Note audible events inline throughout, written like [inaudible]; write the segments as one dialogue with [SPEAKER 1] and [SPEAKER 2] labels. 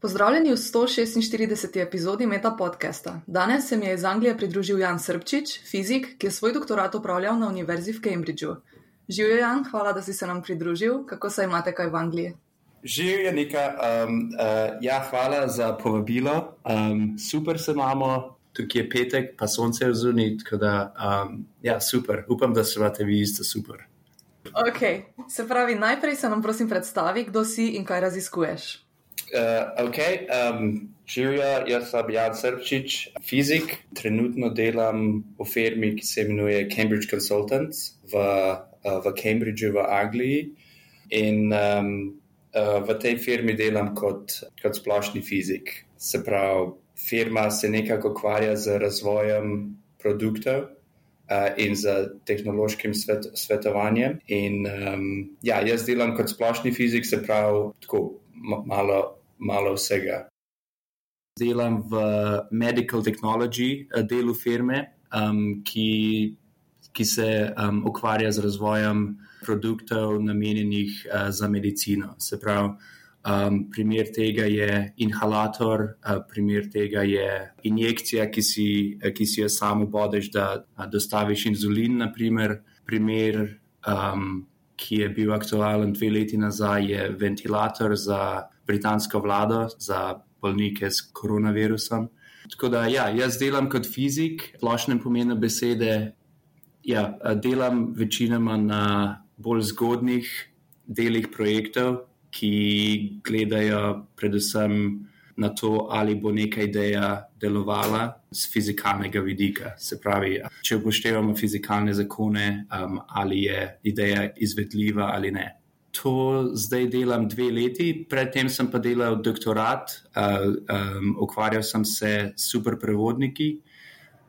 [SPEAKER 1] Pozdravljeni v 146. epizodi Meta podcasta. Danes se mi je iz Anglije pridružil Jan Srbčič, fizik, ki je svoj doktorat upravljal na Univerzi v Cambridgeu. Živijo, Jan, hvala, da si se nam pridružil. Kako se imate kaj v Angliji?
[SPEAKER 2] Živijo, Nika. Um, uh, ja, hvala za povabilo. Um, super se imamo, tukaj je petek, pa sonce je zunaj. Um, ja, super. Upam, da se imate vi isto super.
[SPEAKER 1] Ok, se pravi, najprej se nam prosim predstavi, kdo si in kaj raziskuješ.
[SPEAKER 2] Uh, ok, um, živijo, jaz sem Jan Srbčič, fizik. Trenutno delam v firmi, ki se imenuje Cambridge Consultants v, uh, v Cambridgeu v Angliji. In um, uh, v tej firmi delam kot, kot splošni fizik. Se pravi, firma se nekako ukvarja z razvojem produktov. In z tehnološkim svet, svetovanjem. In, um, ja, jaz delam kot splošni fizik, se pravi, tako malo malo vsega. Delam v medical technology eh, delu firme, um, ki, ki se um, ukvarja z razvojem produktov, namenjenih uh, za medicino. Se pravi, um, primer tega je inhalator, uh, primer tega je injekcija, ki si, uh, ki si jo samo bodeš, da uh, dostaviš inzulin. Naprimer. Primer, um, ki je bil aktualen dve leti nazaj, je ventilator za britansko vlado za bolnike s koronavirusom. Tako da, ja, jaz delam kot fizik, splošnem pomenu besede. Ja, delam večinoma na bolj zgodnih delih projektov, ki gledajo predvsem na to, ali bo neka ideja delovala z fizikalnega vidika. Se pravi, če upoštevamo fizikalne zakone, um, ali je ideja izvedljiva ali ne to zdaj delam dve leti, predtem sem pa delal doktorat, uh, um, ukvarjal sem se s superprevodniki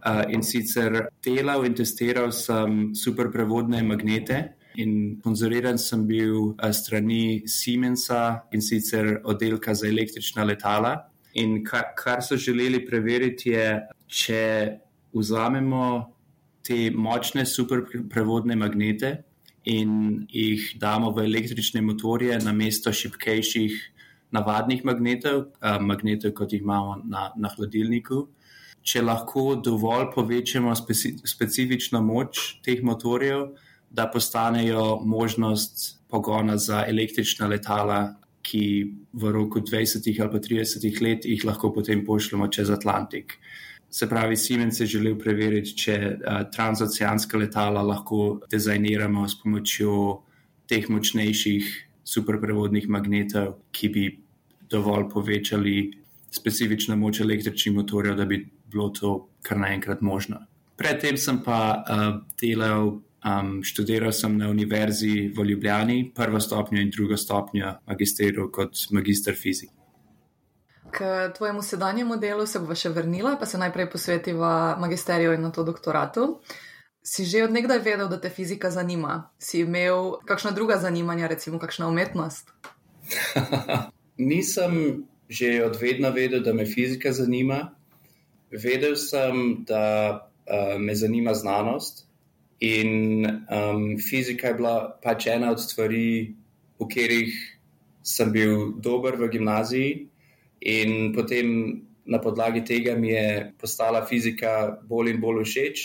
[SPEAKER 2] uh, in sicer delal in testiral sem superprevodne magnete. In sponzoriran sem bil strani Siemensa in sicer oddelka za električna letala. In kar, kar so želeli preveriti, je, če vzamemo te močne superprevodne magnete in jih damo v električne motorje na mesto šipkejših navadnih magnetov, magnetov, kot jih imamo na, na hladilniku. Če lahko dovolj povečamo speci, specifično moč teh motorjev, da postanejo možnost pogona za električna letala, ki v roku 20 ali pa 30 let jih lahko potem pošljemo čez Atlantik. Se pravi, Siemens je želel preveriti, če uh, transoceanska letala lahko dizajniramo s pomočjo teh močnejših superprevodnih magnetov, ki bi dovolj povečali specifično moč električnih motorjev, da bi bilo to kar naenkrat možno. Predtem sem pa uh, delal, um, študiral sem na univerzi v Ljubljani, prvo stopnjo in drugo stopnjo magisterija kot magister fizike.
[SPEAKER 1] K tvojemu sedanjemu delu se bova še vrnila, pa se najprej posvetiva magisteriju in na to doktoratu. Si že od nekdaj vedel, da te fizika zanima? Si imel kakšna druga zanimanja, recimo kakšna umetnost? [laughs]
[SPEAKER 2] Nisem že od vedno vedel, da me fizika zanima. Vedel sem, da uh, me zanima znanost in um, fizika je bila pač ena od stvari, v katerih sem bil dober v gimnaziji. In potem na podlagi tega mi je postala fizika bolj in bolj všeč.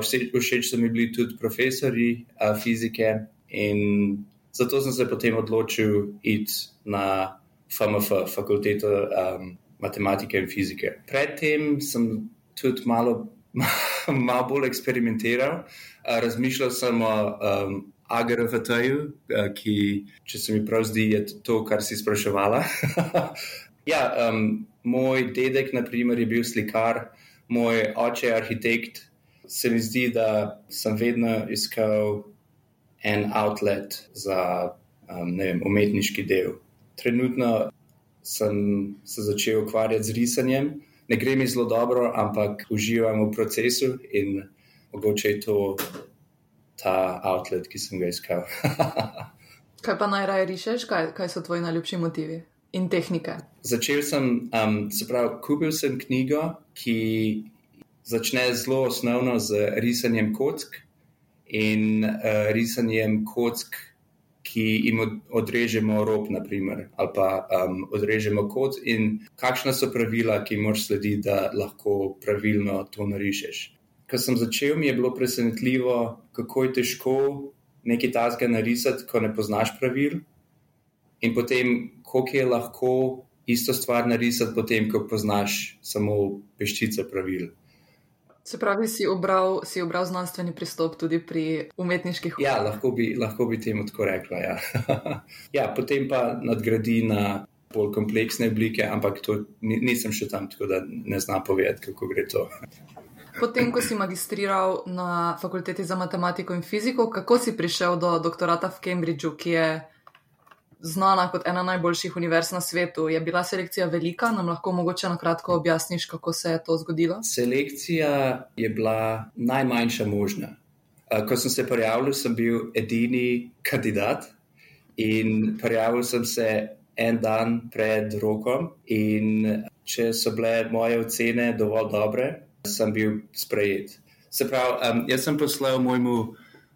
[SPEAKER 2] Všeč so mi bili tudi profesori fizike, in zato sem se potem odločil iti na FMF, fakulteto um, matematike in fizike. Predtem sem tudi malo, [laughs] malo bolj eksperimentiral, razmišljal sem o um, AGRVT-ju, ki, če se mi prav zdi, je to, kar si spraševala. [laughs] Ja, um, moj dedek, na primer, je bil slikar, moj oče je arhitekt. Se mi zdi, da sem vedno iskal en outlet za um, vem, umetniški del. Trenutno sem se začel ukvarjati z risanjem. Ne gre mi zelo dobro, ampak uživam v procesu in mogoče je to ta outlet, ki sem ga iskal. [laughs]
[SPEAKER 1] kaj pa najraje rišeš, kaj, kaj so tvoji najljubši motivi? In tehnike?
[SPEAKER 2] Začel sem, um, se pravi, kupil sem knjigo, ki začne zelo osnovno z risanjem kock in uh, risanjem kock, ki jim odrežemo rob, naprimer, ali pa um, odrežemo kot, in kakšna so pravila, ki moraš slediti, da lahko pravilno to narišeš. Ko sem začel, mi je bilo presenetljivo, kako je težko nekaj tasga narisati, ko ne poznaš pravil, in potem, koliko je lahko isto stvar narisati, potem, ko poznaš samo peščico pravil.
[SPEAKER 1] Se pravi, si obral, si obral znanstveni pristop tudi pri umetniških
[SPEAKER 2] umetnikih? Ja, lahko bi, lahko bi temu tako rekla. Ja. [laughs] ja, potem pa nadgradi na bolj kompleksne oblike, ampak to nisem še tam, tako da ne znam povedati, kako gre to.
[SPEAKER 1] Potem, ko si magistriral na fakulteti za matematiko in fiziko, kako si prišel do doktorata v Cambridgeu, ki je znana kot ena najboljših univerz na svetu. Je bila selekcija velika, nam lahko mogoče na kratko objasniš, kako se je to zgodilo?
[SPEAKER 2] Selekcija je bila najmanjša možna. Ko sem se prijavil, sem bil edini kandidat in prijavil sem se en dan pred rokom. In če so bile moje ocene dovolj dobre, sem bil sprejet. Se pravi, um, jaz sem poslal mojemu,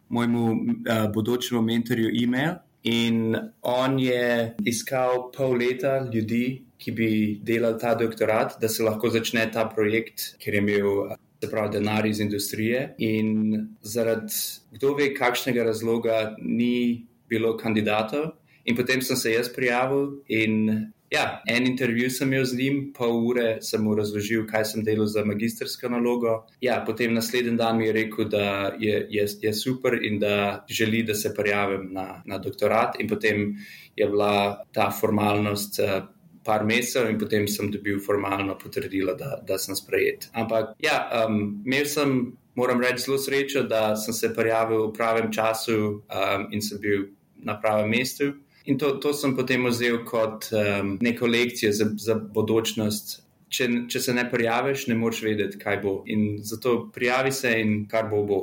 [SPEAKER 2] mojemu uh, bodočemu mentorju e-mail. In on je iskal pol leta ljudi, ki bi delali ta doktorat, da se lahko začne ta projekt, ker je imel se pravi denar iz industrije. In zaradi kdo ve, kakšnega razloga ni bilo kandidatov. In potem sem se jaz prijavil in Ja, en intervju sem imel z njim, pol ure sem mu razložil, kaj sem delal za magistrsko nalogo. Ja, potem naslednji dan mi je rekel, da je, je, je super in da želi, da se prijavim na, na doktorat. In potem je bila ta formalnost uh, par mesecev, in potem sem dobil formalno potrdilo, da, da sem sprejet. Ampak ja, um, imel sem, moram reči, zelo srečo, da sem se prijavil v pravem času um, in sem bil na pravem mestu. In to, to sem potem vzel kot um, neko lekcijo za, za bodočnost. Če, če se ne prijaviš, ne moreš vedeti, kaj bo. In zato prijavi se in kar bo, bo.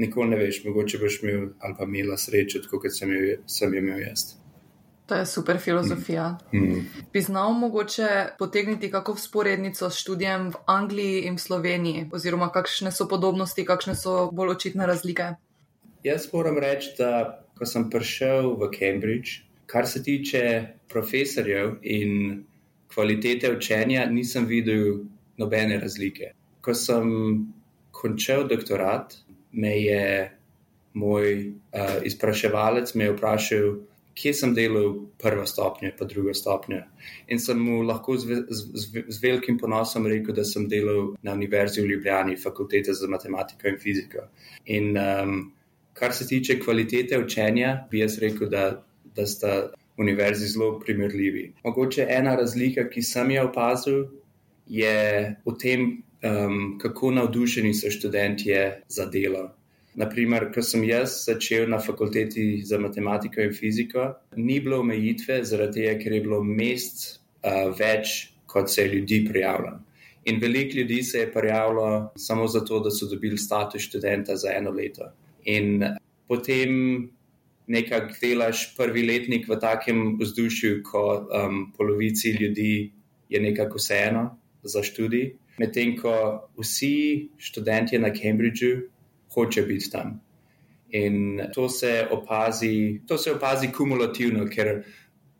[SPEAKER 2] Nikoli ne veš, mogoče boš imel ali pa imela srečo, kot sem, sem jo imel jaz.
[SPEAKER 1] To je super filozofija. Mm. mm. Bi znal mogoče potegniti kako sporednico s študijem v Angliji in v Sloveniji, oziroma kakšne so podobnosti, kakšne so bolj očitne razlike?
[SPEAKER 2] Jaz moram reči, da ko sem prišel v Cambridge, Kar se tiče profesorjev in kvalitete učenja, nisem videl nobene razlike. Ko sem končal doktorat, me je moj uh, izpraševalec vprašal, kje sem delal prvo stopnjo, pa drugo stopnjo. In sem mu lahko z, z, z, z velikim ponosom rekel, da sem delal na Univerzi v Ljubljani, fakultete za matematiko in fiziko. In um, kar se tiče kvalitete učenja, bi jaz rekel, da da sta univerzi zelo primerljivi. Mogoče ena razlika, ki sem jo opazil, je v tem, um, kako navdušeni so študentje za delo. Naprimer, ko sem jaz začel na fakulteti za matematiko in fiziko, ni bilo omejitve, zaradi tega, ker je bilo mest uh, več, kot se je ljudi prijavljalo. In veliko ljudi se je prijavilo samo zato, da so dobili status študenta za eno leto. In potem nekako delaš prvi letnik v takem vzdušju, ko um, polovici ljudi je nekako vseeno za študij, medtem ko vsi študenti na Cambridgeu hočejo biti tam. In to se opazi, to se opazi kumulativno, ker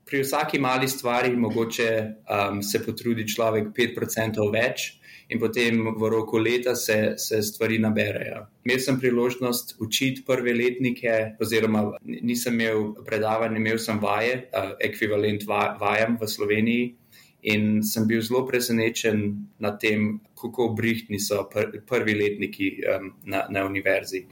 [SPEAKER 2] pri vsaki mali stvari mogoče um, se potrudi človek 5% več in potem v roku leta se, se stvari naberajo. Imel sem priložnost učiti prve letnike, oziroma nisem imel predavanja, imel sem vaje, uh, ekvivalent vajam v Sloveniji. In sem bil zelo presenečen nad tem, kako brihtni so pr prvi letniki um, na, na univerzi.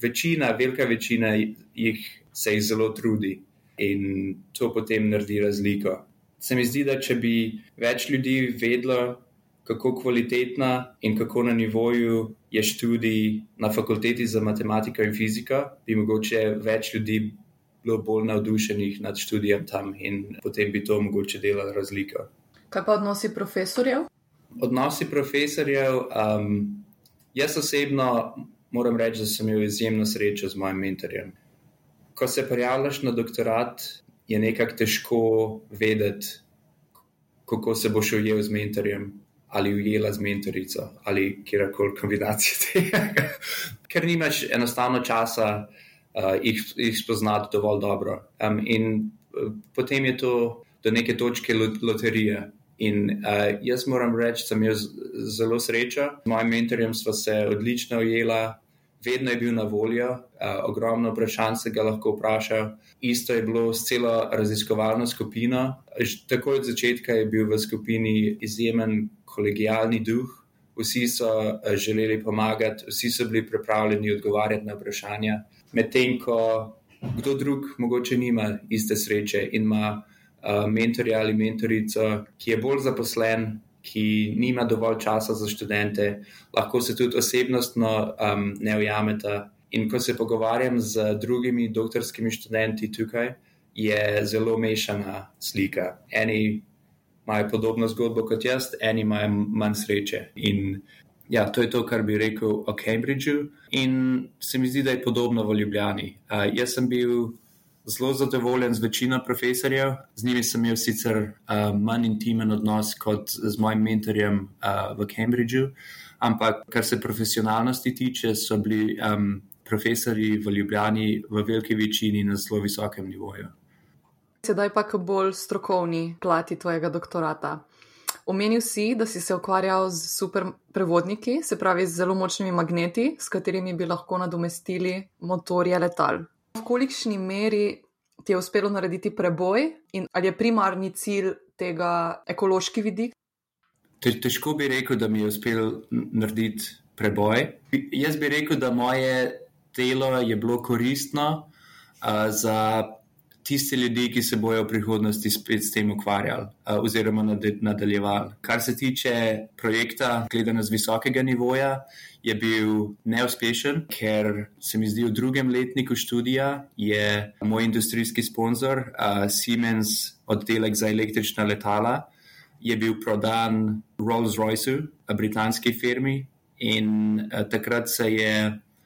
[SPEAKER 2] Večina, velika večina jih se jih zelo trudi in to potem naredi razliko. Se mi zdi, da če bi več ljudi vedlo, kako kvalitetna in kako na nivoju je študij na fakulteti za matematiko in fiziko, bi mogoče več ljudi bilo bolj navdušenih nad študijem tam in potem bi to mogoče delalo razliko.
[SPEAKER 1] Kaj pa odnosi profesorjev?
[SPEAKER 2] Odnosi profesorjev. Um, jaz osebno moram reči, da sem imel izjemno srečo z mojim mentorjem. Ko se prijavljaš na doktorat, je nekako težko vedeti, kako se boš ujel z mentorjem ali ujela z mentorico ali kjerkoli kombinacijo [laughs] tega. Ker nimaš enostavno časa uh, jih, jih spoznati dovolj dobro. Um, in uh, potem je to do neke točke loterije. In uh, jaz moram reči, da sem imel zelo srečo. Z mojim mentorjem smo se odlično ujeli, vedno je bil na voljo, uh, ogromno vprašanj se ga lahko vpraša. Isto je bilo s celo raziskovalno skupino. Takoj od začetka je bil v skupini izjemen kolegijalni duh. Vsi so želeli pomagati, vsi so bili pripravljeni odgovarjati na vprašanja. Medtem ko kdo drug mogoče nima iste sreče in ima mentorja ali mentorico, ki je bolj zaposlen, ki nima dovolj časa za študente, lahko se tudi osebnostno um, ne ujameta. In ko se pogovarjam z drugimi doktorskimi študenti tukaj, je zelo mešana slika. Eni imajo podobno zgodbo kot jaz, eni imajo manj sreče. In ja, to je to, kar bi rekel o Cambridgeu. In se mi zdi, da je podobno v Ljubljani. Uh, jaz sem bil zelo zadovoljen z večino profesorjev, z njimi sem imel sicer uh, manj intimen odnos kot z mojim mentorjem uh, v Cambridgeu, ampak kar se profesionalnosti tiče, so bili um, profesori v Ljubljani v veliki večini na zelo visokem nivoju.
[SPEAKER 1] Sedaj pa k bolj strokovni plati tvojega doktorata. Omenil si, da si se ukvarjal z super prevodniki, se pravi z zelo močnimi magneti, s katerimi bi lahko nadomestili motorje letal v kolikšni meri ti je uspelo narediti preboj in ali je primarni cilj tega ekološki vidik?
[SPEAKER 2] Težko bi rekel, da mi je uspelo narediti preboj. Jaz bi rekel, da moje delo je bilo koristno uh, za tiste ljudi, ki se bojo v prihodnosti spet s tem ukvarjali uh, oziroma nadaljevali. Kar se tiče projekta, gledano z visokega nivoja, je bil neuspešen, ker se mi zdi v drugem letniku študija je moj industrijski sponzor uh, Siemens oddelek za električna letala. Je bil prodan Rolls-Royceu, britanski firmi, in uh, takrat se je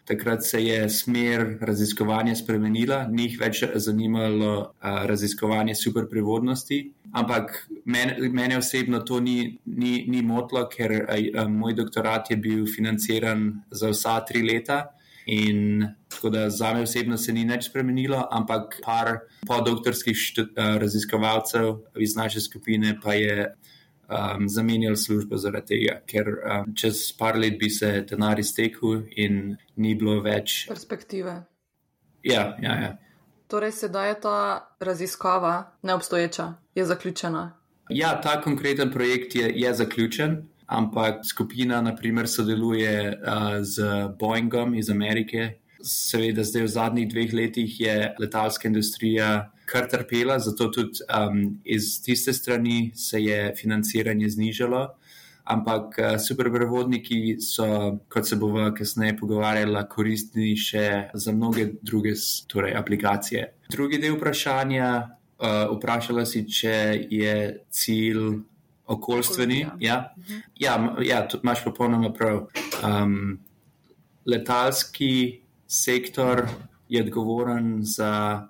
[SPEAKER 2] takrat se je smer raziskovanja spremenila, ni jih več zanimalo uh, raziskovanje superprevodnosti. Ampak mene, mene osebno to ni, ni, ni motlo, ker uh, moj doktorat je bil financiran za vsa tri leta. In tako da za me osebno se ni nič spremenilo, ampak par podoktorskih raziskovalcev iz naše skupine pa je um, zamenjali službo zaradi tega, ker um, čez par let bi se denar iztekel in ni bilo več
[SPEAKER 1] perspektive.
[SPEAKER 2] Ja, ja, ja.
[SPEAKER 1] Torej, sedaj je ta raziskava neobstoječa, je zaključena.
[SPEAKER 2] Ja, ta konkreten projekt je, je zaključen, ampak skupina, naprimer, sodeluje uh, z Boeingom iz Amerike. Seveda, zdaj v zadnjih dveh letih je letalska industrija kar trpela, zato tudi um, iz tiste strani se je financiranje znižalo. Ampak uh, superprevodniki so, kot se bomo kasneje pogovarjali, koristni še za mnoge druge torej, aplikacije. Drugi del vprašanja, uh, vprašala si, če je cilj okoljstveni. Ja, ja, ja imaš popolnoma prav. Um, letalski sektor je odgovoren za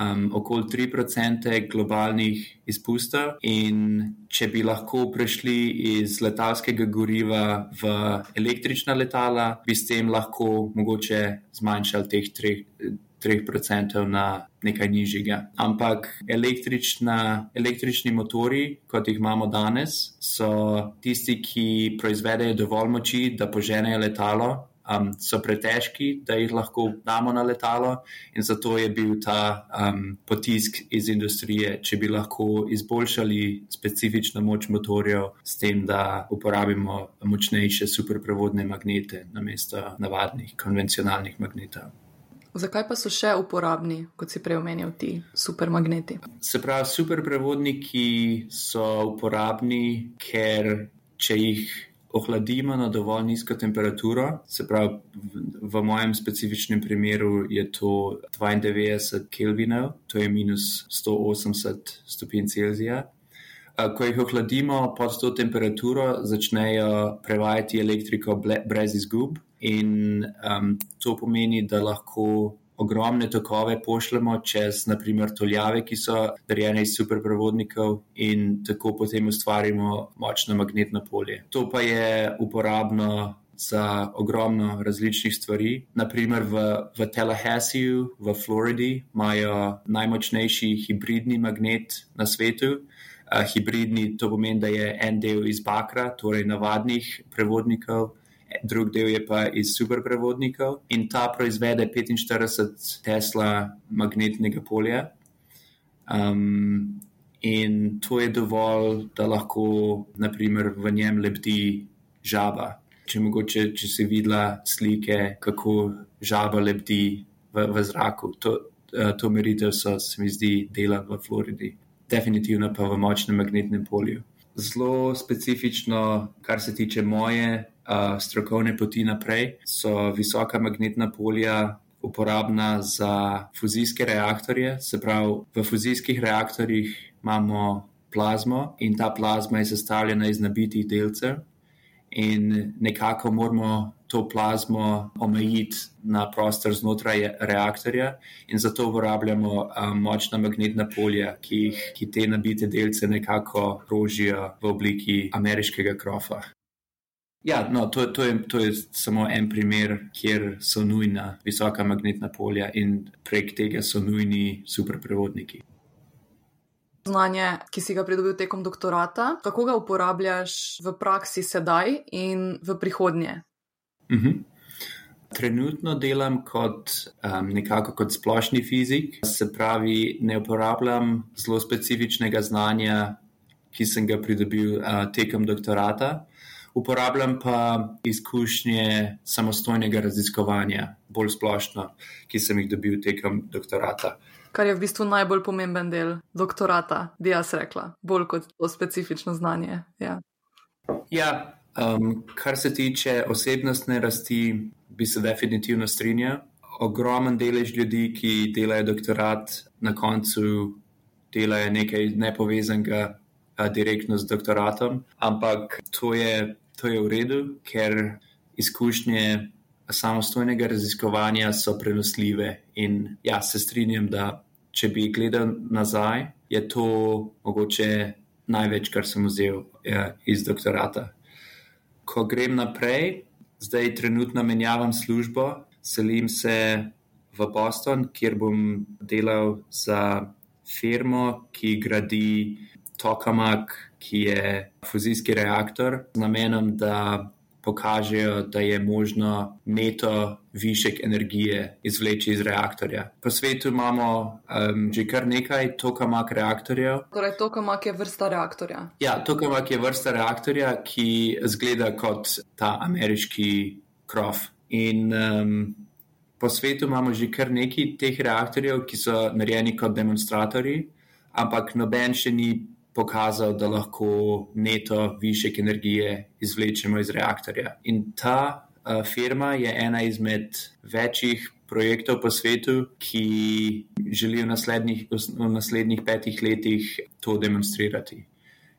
[SPEAKER 2] um, okoli 3% globalnih izpustov. In če bi lahko prešli iz letalskega goriva v električna letala, bi s tem lahko mogoče zmanjšali teh 3%. 3% na nekaj nižjega. Ampak električni motori, kot jih imamo danes, so tisti, ki proizvedejo dovolj moči, da poženejo letalo, um, so pretežki, da jih lahko damo na letalo, in zato je bil ta um, potisk iz industrije, če bi lahko izboljšali specifično moč motorjev s tem, da uporabimo močnejše superprevodne magnete namesto navadnih konvencionalnih magnetov.
[SPEAKER 1] Zakaj pa so še uporabni, kot si prej omenil, ti supermagneti?
[SPEAKER 2] Se pravi, superprevodniki so uporabni, ker če jih ohladimo na dovolj nizko temperaturo, se pravi, v, mojem specifičnem primeru je to 92 Kelvinov, to je minus 180 stopinj Celzija. Ko jih ohladimo pod to temperaturo, začnejo prevajati elektriko brez izgub, in um, to pomeni, da lahko ogromne tokove pošljemo čez, naprimer, toljave, ki so narejene iz superprevodnikov in tako potem ustvarimo močno magnetno polje. To pa je uporabno za ogromno različnih stvari. Naprimer, v, v Tallahasseeju, v Floridi, imajo najmočnejši hibridni magnet na svetu. Uh, hibridni to pomeni, da je en del iz bakra, torej navadnih prevodnikov, drug del je pa iz superprevodnikov in ta proizvede 45 Tesla magnetnega polja. Um, in to je dovolj, da lahko naprimer, v njem lebdi žaba. Če, mogoče, če si videla slike, kako žaba lebdi v, v zraku, to, uh, to meritev so, se mi zdi, dela v Floridi. Definitivno pa v močnem magnetnem polju. Zelo specifično, kar se tiče moje strokovne poti naprej, so visoka magnetna polja uporabna za fuzijske reaktorje. Se pravi, v fuzijskih reaktorjih imamo plazmo in ta plazma je sestavljena iz nabitih delcev. In nekako moramo to plazmo omejiti na prostor znotraj reaktorja, in zato uporabljamo um, močna magnetna polja, ki, jih, ki te nabite delce nekako rožijo v obliki ameriškega krofa. Ja, no, to, to, je, to je samo en primer, kjer so nujna visoka magnetna polja in prek tega so nujni superprevodniki.
[SPEAKER 1] Znanje, ki si ga pridobil tekom doktorata, kako ga uporabljaš v praksi sedaj in v prihodnje?
[SPEAKER 2] Uh mhm. -huh. Trenutno delam kot um, nekako kot splošni fizik, se pravi, ne uporabljam zelo specifičnega znanja, ki sem ga pridobil uh, tekom doktorata uporabljam pa izkušnje samostojnega raziskovanja, bolj splošno, ki sem jih dobil tekom doktorata.
[SPEAKER 1] Kar je v bistvu najbolj pomemben del doktorata, bi jaz rekla, bolj kot to specifično znanje. Ja,
[SPEAKER 2] ja um, kar se tiče osebnostne rasti, bi se definitivno strinjal. Ogromen delež ljudi, ki delajo doktorat, na koncu delajo nekaj nepovezanega direktno z doktoratom, ampak to je to je v redu, ker izkušnje samostojnega raziskovanja so prenosljive. In ja, se strinjam, da če bi gledal nazaj, je to mogoče največ, kar sem vzel ja, iz doktorata. Ko grem naprej, zdaj trenutno menjavam službo, selim se v Boston, kjer bom delal za firmo, ki gradi tokamak ki je fuzijski reaktor, z namenom, da pokažejo, da je možno neto višek energije izvleči iz reaktorja. Po svetu imamo um, že kar nekaj tokamak reaktorjev.
[SPEAKER 1] Torej, tokamak je vrsta reaktorja.
[SPEAKER 2] Ja, tokamak je vrsta reaktorja, ki zgleda kot ta ameriški krof. In um, po svetu imamo že kar nekaj teh reaktorjev, ki so narejeni kot demonstratori, ampak noben še ni pokazal, da lahko neto višek energije izvlečemo iz reaktorja. In ta uh, firma je ena izmed večjih projektov po svetu, ki želijo v naslednjih, v naslednjih petih letih to demonstrirati.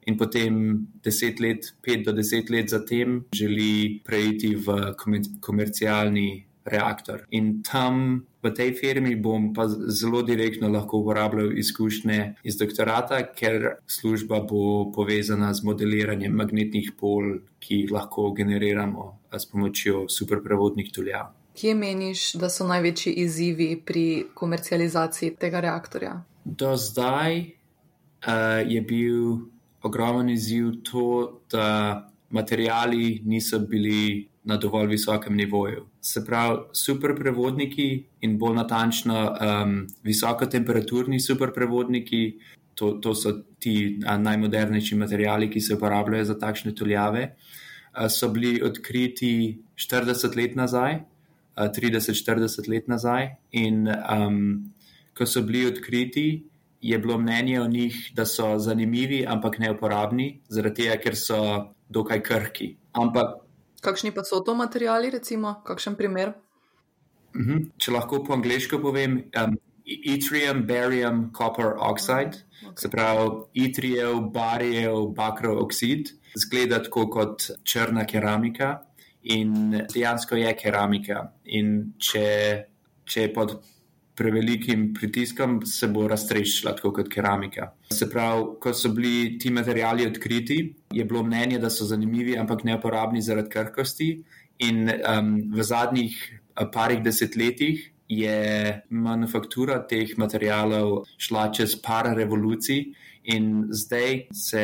[SPEAKER 2] In potem deset let, pet do deset let zatem, želi preiti v komercialni reaktor. In tam v tej firmi bom pa zelo direktno lahko uporabljal izkušnje iz doktorata, ker služba bo povezana z modeliranjem magnetnih pol, ki jih lahko generiramo s pomočjo superprevodnih tuljav.
[SPEAKER 1] Kje meniš, da so največji izzivi pri komercializaciji tega reaktorja?
[SPEAKER 2] Do zdaj uh, je bil ogromen izziv to, da materijali niso bili na dovolj visokem nivoju. Se pravi, superprevodniki in bolj natančno um, visokotemperaturni superprevodniki, to, to so ti najmodernejši materijali, ki se uporabljajo za takšne tuljave, uh, so bili odkriti 40 let nazaj, uh, 30-40 let nazaj. In um, ko so bili odkriti, je bilo mnenje o njih, da so zanimivi, ampak neuporabni, zaradi tega, ker so dokaj krhki. Ampak
[SPEAKER 1] Kakšni pa so to materiali, recimo, kakšen primer?
[SPEAKER 2] Mhm. -huh. Če lahko po angliško povem, um, yttrium, barium, copper oxide, okay. se pravi yttrijev, barijev, bakrov oksid, zgleda tako kot črna keramika in dejansko je keramika. In če, če pod prevelikim pritiskom, se bo raztrešila tako kot keramika. Se pravi, ko so bili ti materijali odkriti, je bilo mnenje, da so zanimivi, ampak neuporabni zaradi krhkosti. In um, v zadnjih parih desetletjih je manufaktura teh materijalov šla čez par revolucij, in zdaj se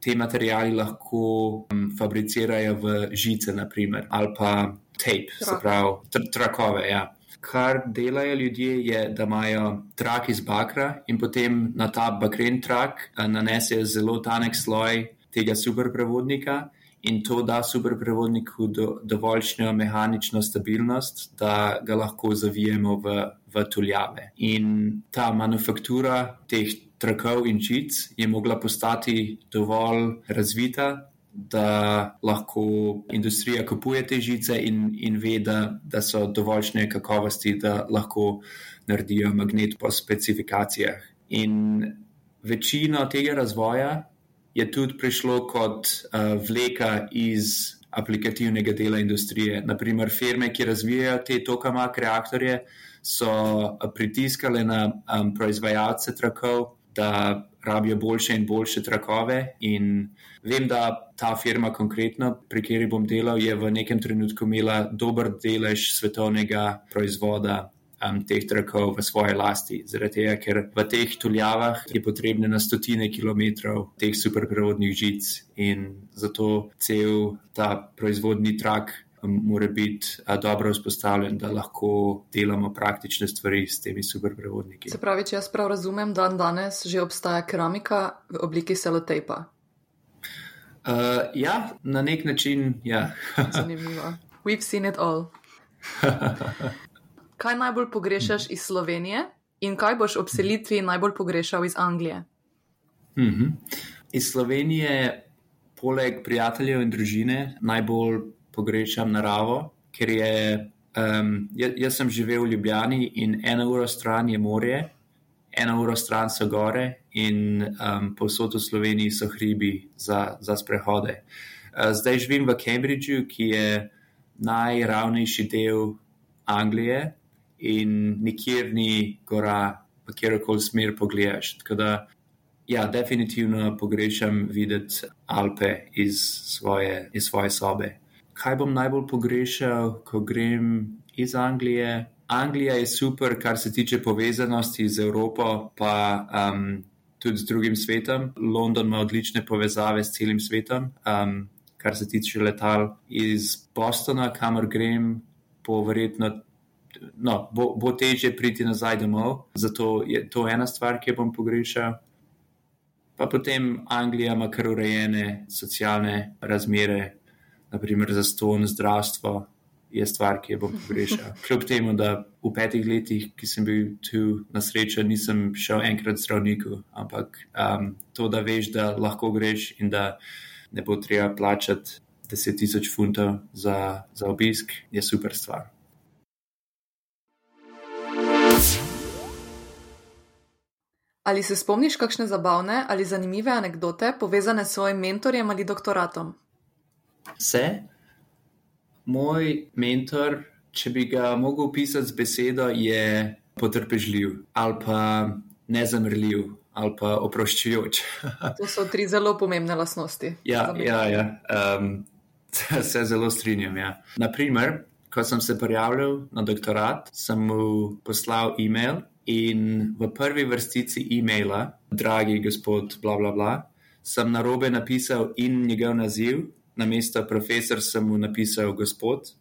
[SPEAKER 2] te materijali lahko um, fabricirajo v žice, naprimer, ali pa tape, Trak. se pravi, tr trakove. Ja. Kar delajo ljudje, je, da imajo trak iz bakra in potem na ta bakren trak nanesejo zelo tanek sloj tega superprevodnika. In to da superprevodniku do, dovoljšno mehanično stabilnost, da ga lahko zavijemo v, v tuljave. In ta manufaktura teh trakov in žic je mogla postati dovolj razvita, da lahko industrija kupuje te žice in, in ve, da, da so dovoljšne kakovosti, da lahko naredijo magnet po specifikacijah. In večino tega razvoja je tudi prišlo kot uh, vleka iz aplikativnega dela industrije. Naprimer, firme, ki razvijajo te tokamak reaktorje, so pritiskale na um, proizvajalce trakov, da rabijo boljše in boljše trakove. In vem, da ta firma, konkretno, pri kateri bom delal, je v nekem trenutku imela dober delež svetovnega proizvoda. Um, teh trakov v svoje lasti, zaradi tega, ker v teh tuljavah je potrebno na stotine kilometrov teh superprevodnih žic, in zato cel ta proizvodni trak mora biti dobro vzpostavljen, da lahko delamo praktične stvari s temi superprevodniki.
[SPEAKER 1] Se pravi, če jaz prav razumem, da danes že obstaja keramika v obliki selotejpa.
[SPEAKER 2] Uh, ja, na nek način. Ja. [laughs]
[SPEAKER 1] Zanimivo. We've seen it all. [laughs] kaj najbolj pogrešaš iz Slovenije in kaj boš ob selitvi najbolj pogrešal iz Anglije?
[SPEAKER 2] Uh mhm. -huh. Iz Slovenije, poleg prijateljev in družine, najbolj pogrešam naravo, ker je. Um, jaz, jaz sem živel v Ljubljani in ena ura stran je morje, ena ura stran so gore, in um, povsod v Sloveniji so hribi za, za sprehode. Uh, zdaj živim v Cambridgeu, ki je najravnejši del Anglije, in nikjer ni gora, pa kjerkoli smer pogledaš. Tako da, ja, definitivno pogrešam videti Alpe iz svoje, iz svoje sobe kaj bom najbolj pogrešal, ko grem iz Anglije. Anglija je super, kar se tiče povezanosti z Evropo, pa um, tudi z drugim svetom. London ima odlične povezave s celim svetom, um, kar se tiče letal. Iz Bostona, kamor grem, bo verjetno. No, bo, bo težje priti nazaj domov, zato je to ena stvar, ki jo bom pogrešal. Pa potem Anglija ima kar urejene socialne razmere, naprimer za ston zdravstvo, je stvar, ki jo bom pogrešal. Kljub temu, da v petih letih, ki sem bil tu na srečo, nisem šel enkrat zdravniku, ampak um, to, da veš, da lahko greš in da ne bo treba plačati 10.000 funtov za, za obisk, je super stvar.
[SPEAKER 1] Ali se spomniš kakšne zabavne ali zanimive anekdote povezane s svojim mentorjem ali doktoratom?
[SPEAKER 2] Se, moj mentor, če bi ga mogel opisati z besedo, je potrpežljiv ali pa nezamrljiv ali pa oproščujoč. [laughs]
[SPEAKER 1] to so tri zelo pomembne lastnosti.
[SPEAKER 2] Ja, ja, ja. Um, [laughs] se zelo strinjam. Ja. Naprimer, ko sem se prijavljal na doktorat, sem mu poslal e-mail in v prvi vrstici e-maila, dragi gospod, bla, bla, bla, sem na robe napisal in njegov naziv na mesto profesor sem mu napisal gospod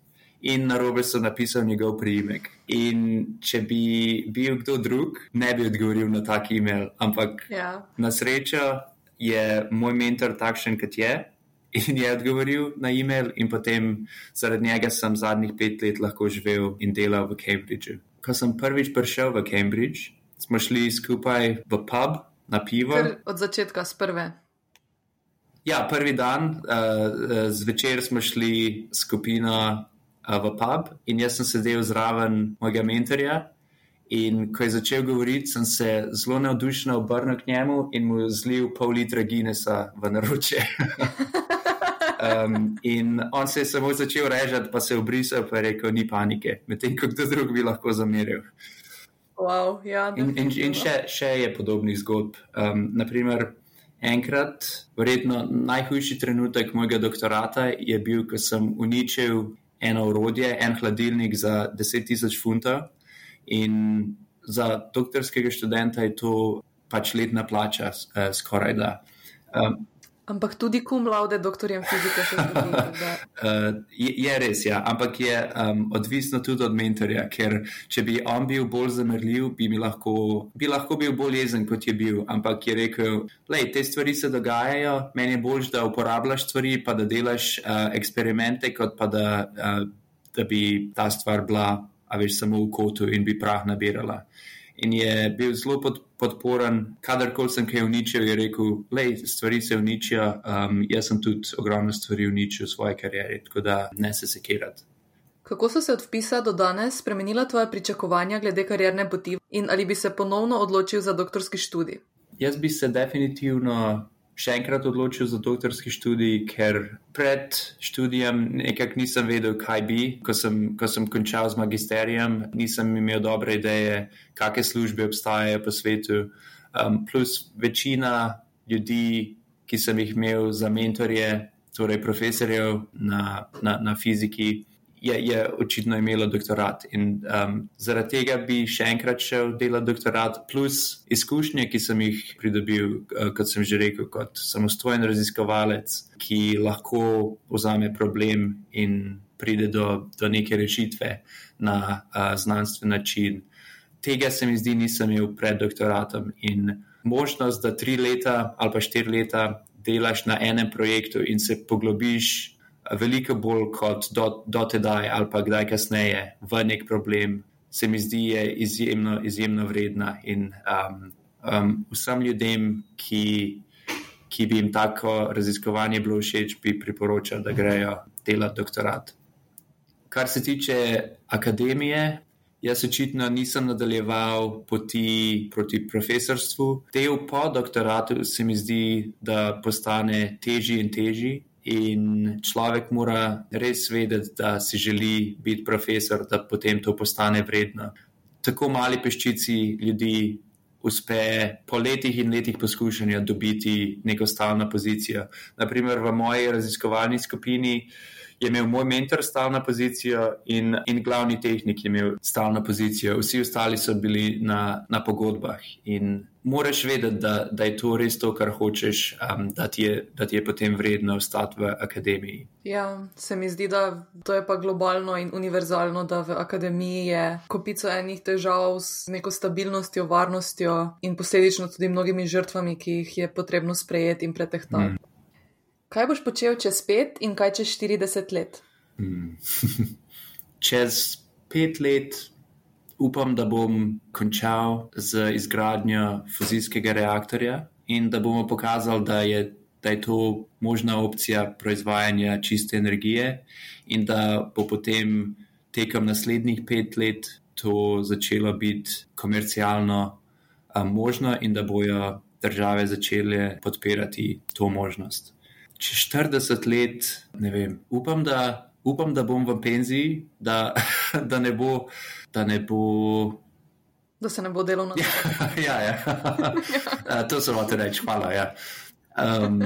[SPEAKER 2] in na robe sem napisal njegov priimek. In če bi bil kdo drug, ne bi odgovoril na tak e-mail, ampak
[SPEAKER 1] ja.
[SPEAKER 2] na srečo je moj mentor takšen, kot je. In je odgovoril na e-mail, in potem zaradi njega sem zadnjih pet let lahko živel in delal v Cambridgeu. Ko sem prvič prišel v Cambridge, smo šli skupaj v pub na pivo. Kar
[SPEAKER 1] od začetka, z prve.
[SPEAKER 2] Ja, prvi dan uh, zvečer smo šli skupina uh, v pub in jaz sem sedel zraven mojega mentorja. In ko je začel govoriti, sem se zelo navdušeno obrnil k njemu in mu zlil pol litra Guinnessa v naročje. [laughs] um, in on se je samo začel režati, pa se je obrisal, pa je rekel: Ni panike, medtem ko kdo drug bi lahko zameril.
[SPEAKER 1] Wow, ja,
[SPEAKER 2] in in, in še, še je podobnih zgodb. Um, naprimer, enkrat, verjetno najhujši trenutek mojega doktorata je bil, ko sem uničil eno urodje, en hladilnik za 10.000 funtov. In za doktorskega študenta je to pač letna plača, uh, skoraj da. Um,
[SPEAKER 1] Ampak tudi kum laude doktorjem fizike se zgodi.
[SPEAKER 2] uh, je, je res, ja. Ampak je um, odvisno tudi od mentorja, ker če bi on bil bolj zamrljiv, bi, lahko, bi lahko bil bolj jezen, kot je bil. Ampak je rekel, da te stvari se dogajajo, meni je bolj, da uporabljaš stvari, pa da delaš uh, eksperimente, kot pa da, uh, da bi ta stvar bila, a veš, samo v kotu in bi prah nabirala. In je bil zelo pod, podporen, kadarkoli sem kaj uničil, je rekel: Le, stvari se uničijo. Um, jaz sem tudi ogromno stvari uničil v svoji karieri, tako da ne se sekirati.
[SPEAKER 1] Kako so se od vpisa do danes spremenila tvoja pričakovanja glede karierne poti in ali bi se ponovno odločil za doktorski študij?
[SPEAKER 2] Jaz bi se definitivno še enkrat odločil za doktorski študij, ker pred študijem nekako nisem vedel, kaj bi. Ko sem, ko sem končal z magisterijem, nisem imel dobre ideje, kakšne službe obstajajo po svetu. Um, plus večina ljudi, ki sem jih imel za mentorje, torej profesorjev na, na, na fiziki je, je očitno imelo doktorat. In um, zaradi tega bi še enkrat šel delati doktorat, plus izkušnje, ki sem jih pridobil, uh, kot sem že rekel, kot samostojen raziskovalec, ki lahko vzame problem in pride do, do neke rešitve na uh, znanstven način. Tega se mi zdi, nisem imel pred doktoratom. In možnost, da tri leta ali pa štiri leta delaš na enem projektu in se poglobiš veliko bolj kot do, do tedaj ali pa kdaj kasneje v nek problem, se mi zdi izjemno, izjemno vredna. In um, um, vsem ljudem, ki, ki bi jim tako raziskovanje bilo všeč, bi priporočal, da grejo delati doktorat. Kar se tiče akademije, jaz očitno nisem nadaljeval poti proti profesorstvu. Del po doktoratu se mi zdi, da postane težji in težji. In človek mora res vedeti, da si želi biti profesor, da potem to postane vredno. Tako mali peščici ljudi uspe po letih in letih poskušanja dobiti neko stalno pozicijo. Naprimer, v moji raziskovalni skupini je imel moj mentor stalno pozicijo in, in glavni tehnik je imel stalno pozicijo, vsi ostali so bili na, na pogodbah. In moraš vedeti, da, da je to res to, kar hočeš, um, da, ti je, da ti je potem vredno ostati v akademiji.
[SPEAKER 1] Ja, se mi zdi, da to je pa globalno in univerzalno, da v akademiji je kopico enih težav s neko stabilnostjo, varnostjo in posledično tudi mnogimi žrtvami, ki jih je potrebno sprejeti in pretehtati. Mm. Kaj boš počel čez pet in kaj čez 40 let? Hmm. [laughs]
[SPEAKER 2] čez pet let upam, da bom končal z izgradnjo fuzijskega reaktorja in da bomo pokazali, da je, da je to možna opcija proizvajanja čiste energije in da bo potem tekom naslednjih pet let to začelo biti komercialno um, možno in da bojo države začele podpirati to možnost čez 40 let, ne vem, upam, da, upam, da bom v penziji, da, [laughs] da ne bo. Da, ne bo...
[SPEAKER 1] da se ne bo delo na
[SPEAKER 2] terenu. [laughs] ja, ja. ja. [laughs] to sem hotel reči, hvala. Ja. Um,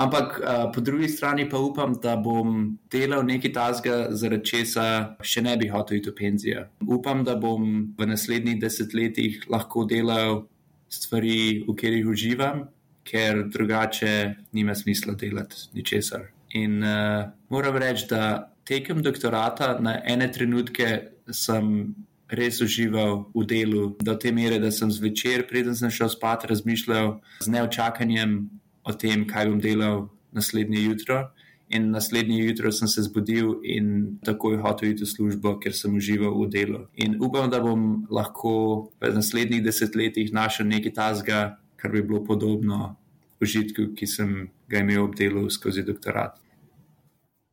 [SPEAKER 2] ampak uh, po drugi strani pa upam, da bom delal nekaj tasga, zaradi česa še ne bi hotel iti v penzijo. Upam, da bom v naslednjih desetletjih lahko delal stvari, v katerih uživam ker drugače nima smisla delati ničesar. In uh, moram reči, da tekem doktorata na ene trenutke sem res užival v delu, do te mere, da sem zvečer, preden sem šel spat, razmišljal z neočakanjem o tem, kaj bom delal naslednje jutro. In naslednje jutro sem se zbudil in takoj hotel iti v službo, ker sem užival v delu. In upam, da bom lahko v naslednjih desetletjih našel nekaj tasga, kar bi bilo podobno užitku, ki sem ga imel ob delu skozi doktorat.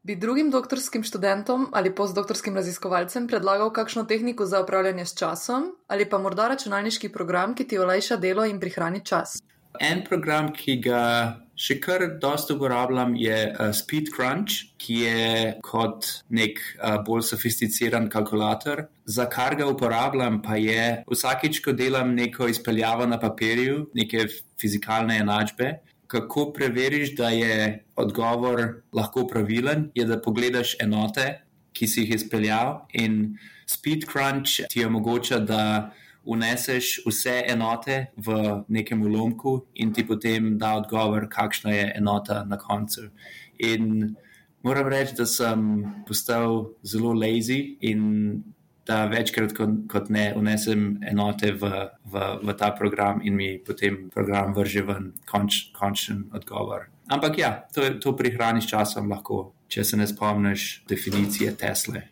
[SPEAKER 1] Bi drugim doktorskim študentom ali postdoktorskim raziskovalcem predlagal kakšno tehniko za upravljanje s časom ali pa morda računalniški program, ki ti olajša delo in prihrani čas?
[SPEAKER 2] En program, ki ga še kar dosta uporabljam, je uh, Speed Crunch, ki je kot nek uh, bolj sofisticiran kalkulator. Za kar ga uporabljam, pa je vsakič, ko delam neko izpeljavo na papirju, neke fizikalne enačbe. Kako preveriš, da je odgovor lahko pravilen, je da pogledaš enote, ki si jih izpeljal, in Speed Crunch ti omogoča, da uneseš vse enote v nekem ulomku in ti potem da odgovor, kakšna je enota na koncu. In moram reči, da sem postal zelo lazy in da večkrat kot ne unesem enote v, v, v ta program in mi potem program vrže ven konč, končen odgovor. Ampak ja, to, to prihraniš časom lahko, če se ne spomniš definicije Tesle.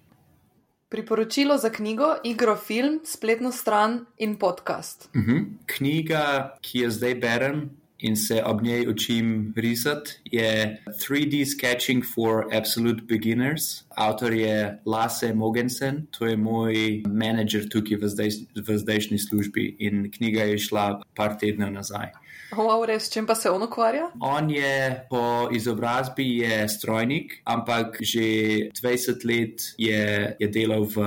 [SPEAKER 1] Priporočilo za knjigo, igro, film, spletno stran in podcast.
[SPEAKER 2] Uh mhm. -huh. Knjiga, ki jo zdaj berem in se ob njej učim risati, je 3D Sketching for Absolute Beginners. Avtor je Lasse Mogensen, to je moj menedžer tukaj v, zdaj, v zdajšnji službi in knjiga je šla par tednov nazaj.
[SPEAKER 1] Wow, res, čem pa se on ukvarja?
[SPEAKER 2] On je po izobrazbi je strojnik, ampak že 20 let je, je delal v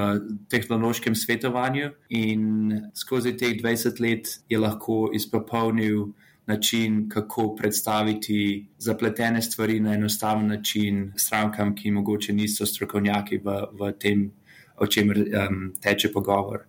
[SPEAKER 2] tehnološkem svetovanju in skozi teh 20 let je lahko izpopolnil način, kako predstaviti zapletene stvari na enostaven način strankam, ki mogoče niso strokovnjaki v, v tem, o čemer um, teče pogovor.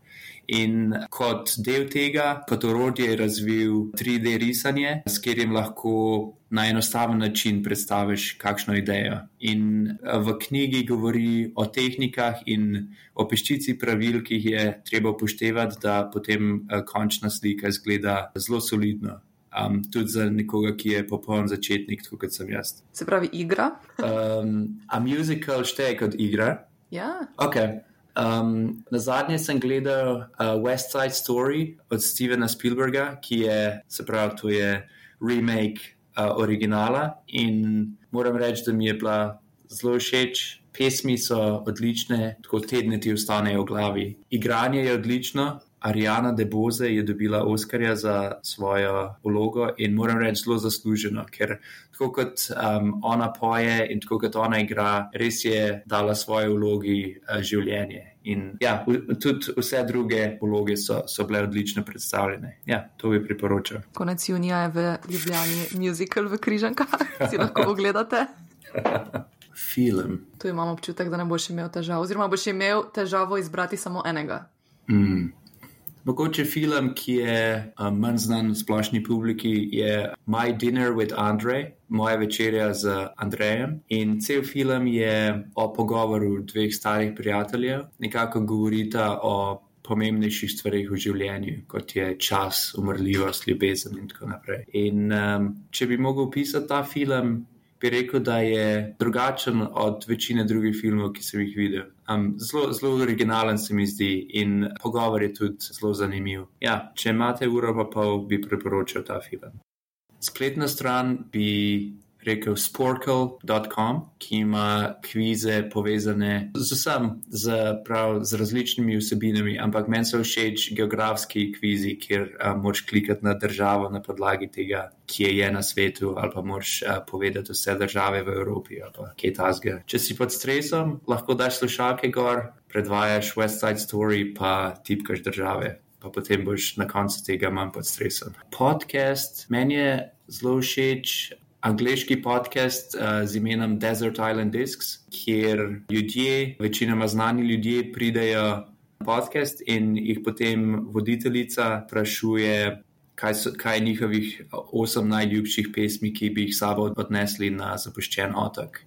[SPEAKER 2] In kot del tega, kot orodje, je razvil 3D risanje, s katerim lahko na enostaven način predstaviš kakšno idejo. In eh, v knjigi govori o tehnikah in o peščici pravil, ki jih je treba upoštevati, da potem eh, končna slika izgleda zelo solidno. Um, tudi za nekoga, ki je popoln začetnik, kot sem jaz.
[SPEAKER 1] Se pravi, igra.
[SPEAKER 2] um, a musical šteje kot igra?
[SPEAKER 1] Ja.
[SPEAKER 2] Okay. Um, na zadnje sem gledal uh, West Side Story od Stevena Spielberga, ki je, se pravi, to je remake uh, originala. In moram reči, da mi je bila zelo všeč. Pesmi so odlične, tako tedne ti ostanejo v glavi. Igranje je odlično, Ariana De Boze je dobila Oscarja za svojo vlogo in moram reči, zelo zasluženo, ker tako kot um, ona poje in tako kot ona igra, res je dala svoje vlogi uh, življenje. In ja, tudi vse druge vloge so, so bile odlično predstavljene. Ja, to bi priporočal.
[SPEAKER 1] Konec junija je v Ljubljani musical v Križankah, si lahko pogledate. [laughs]
[SPEAKER 2] Film.
[SPEAKER 1] Tu imam občutek, da ne boš imel težav, oziroma boš imel težavo izbrati samo enega.
[SPEAKER 2] Mm. Mogoče film, ki je um, manj znan splošni publiki, je My Dinner with Andre, moja večerja z Andrejem. In cel film je o pogovoru dveh starih prijateljev, nekako govorita o pomembnejših stvarih v življenju, kot je čas, umrljivost, ljubezen in tako naprej. In um, če bi mogel opisati ta film, bi rekel, da je drugačen od večine drugih filmov, ki sem jih videl. Um, zelo, zelo originalen se mi zdi in pogovor je tudi zelo zanimiv. Ja, če imate uro pa pol, bi priporočal ta film. Spletna stran bi rekel sporkle.com, ki ima kvize povezane z vsem, z, prav, z različnimi vsebinami, ampak meni so všeč geografski kvizi, kjer a, moš klikati na državo na podlagi tega, kje je na svetu, ali pa moš a, povedati vse države v Evropi, ali pa kje ta zge. Če si pod stresom, lahko daš slušalke gor, predvajaš West Side Story, pa tipkaš države. Pa potem boš na koncu tega manj pod stresom. Podcast, meni je zelo všeč, angliški podcast uh, z imenom Desert Island Discs, kjer ljudje, večinoma znani ljudje, pridejo na podcast in jih potem voditeljica vprašuje, kaj, so, kaj je njihovih osem najljubših pesmi, ki bi jih sabo odnesli na zapuščen otok.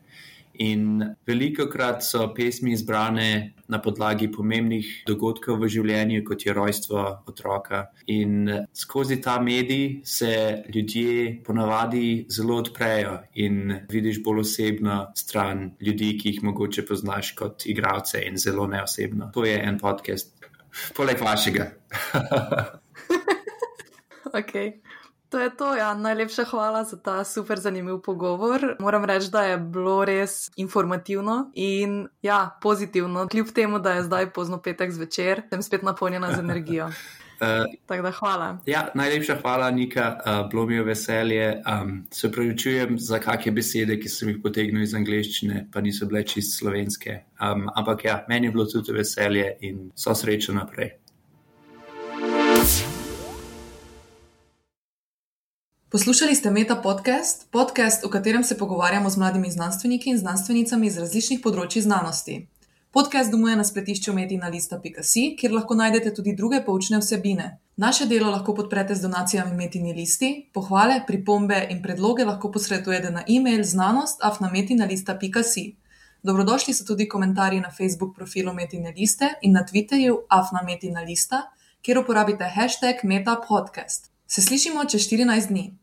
[SPEAKER 2] In veliko krat so pesmi izbrane na podlagi pomembnih dogodkov v življenju, kot je rojstvo otroka. In skozi ta medij se ljudje ponavadi zelo odprejo in vidiš bolj osebno stran ljudi, ki jih mogoče poznaš kot igralce in zelo neosebno. To je en podcast, poleg vašega. [laughs]
[SPEAKER 1] okay. To je to, ja. Najlepša hvala za ta super zanimiv pogovor. Moram reči, da je bilo res informativno in ja, pozitivno. Kljub temu, da je zdaj pozno petek zvečer, sem spet napolnjena z energijo. Uh, [laughs] Tako da hvala.
[SPEAKER 2] Ja, najlepša hvala, Nika, uh, bilo mi je veselje. Um, se pravičujem za kakšne besede, ki sem jih potegnil iz angleščine, pa niso bile čist slovenske. Um, ampak ja, meni je bilo tudi veselje in so srečo naprej.
[SPEAKER 1] Poslušali ste Meta podcast, podcast, v katerem se pogovarjamo z mladimi znanstveniki in znanstvenicami iz različnih področji znanosti. Podcast domuje na spletišču metinalista.si, kjer lahko najdete tudi druge poučne vsebine. Naše delo lahko podprete z donacijami Metini listi, pohvale, pripombe in predloge lahko posredujete na e-mail znanost.afnametinalista.si. Dobrodošli so tudi komentarji na Facebook profilu Metine liste in na Twitterju afnametinalista, kjer uporabite hashtag metapodcast. Se slišimo čez 14 dni.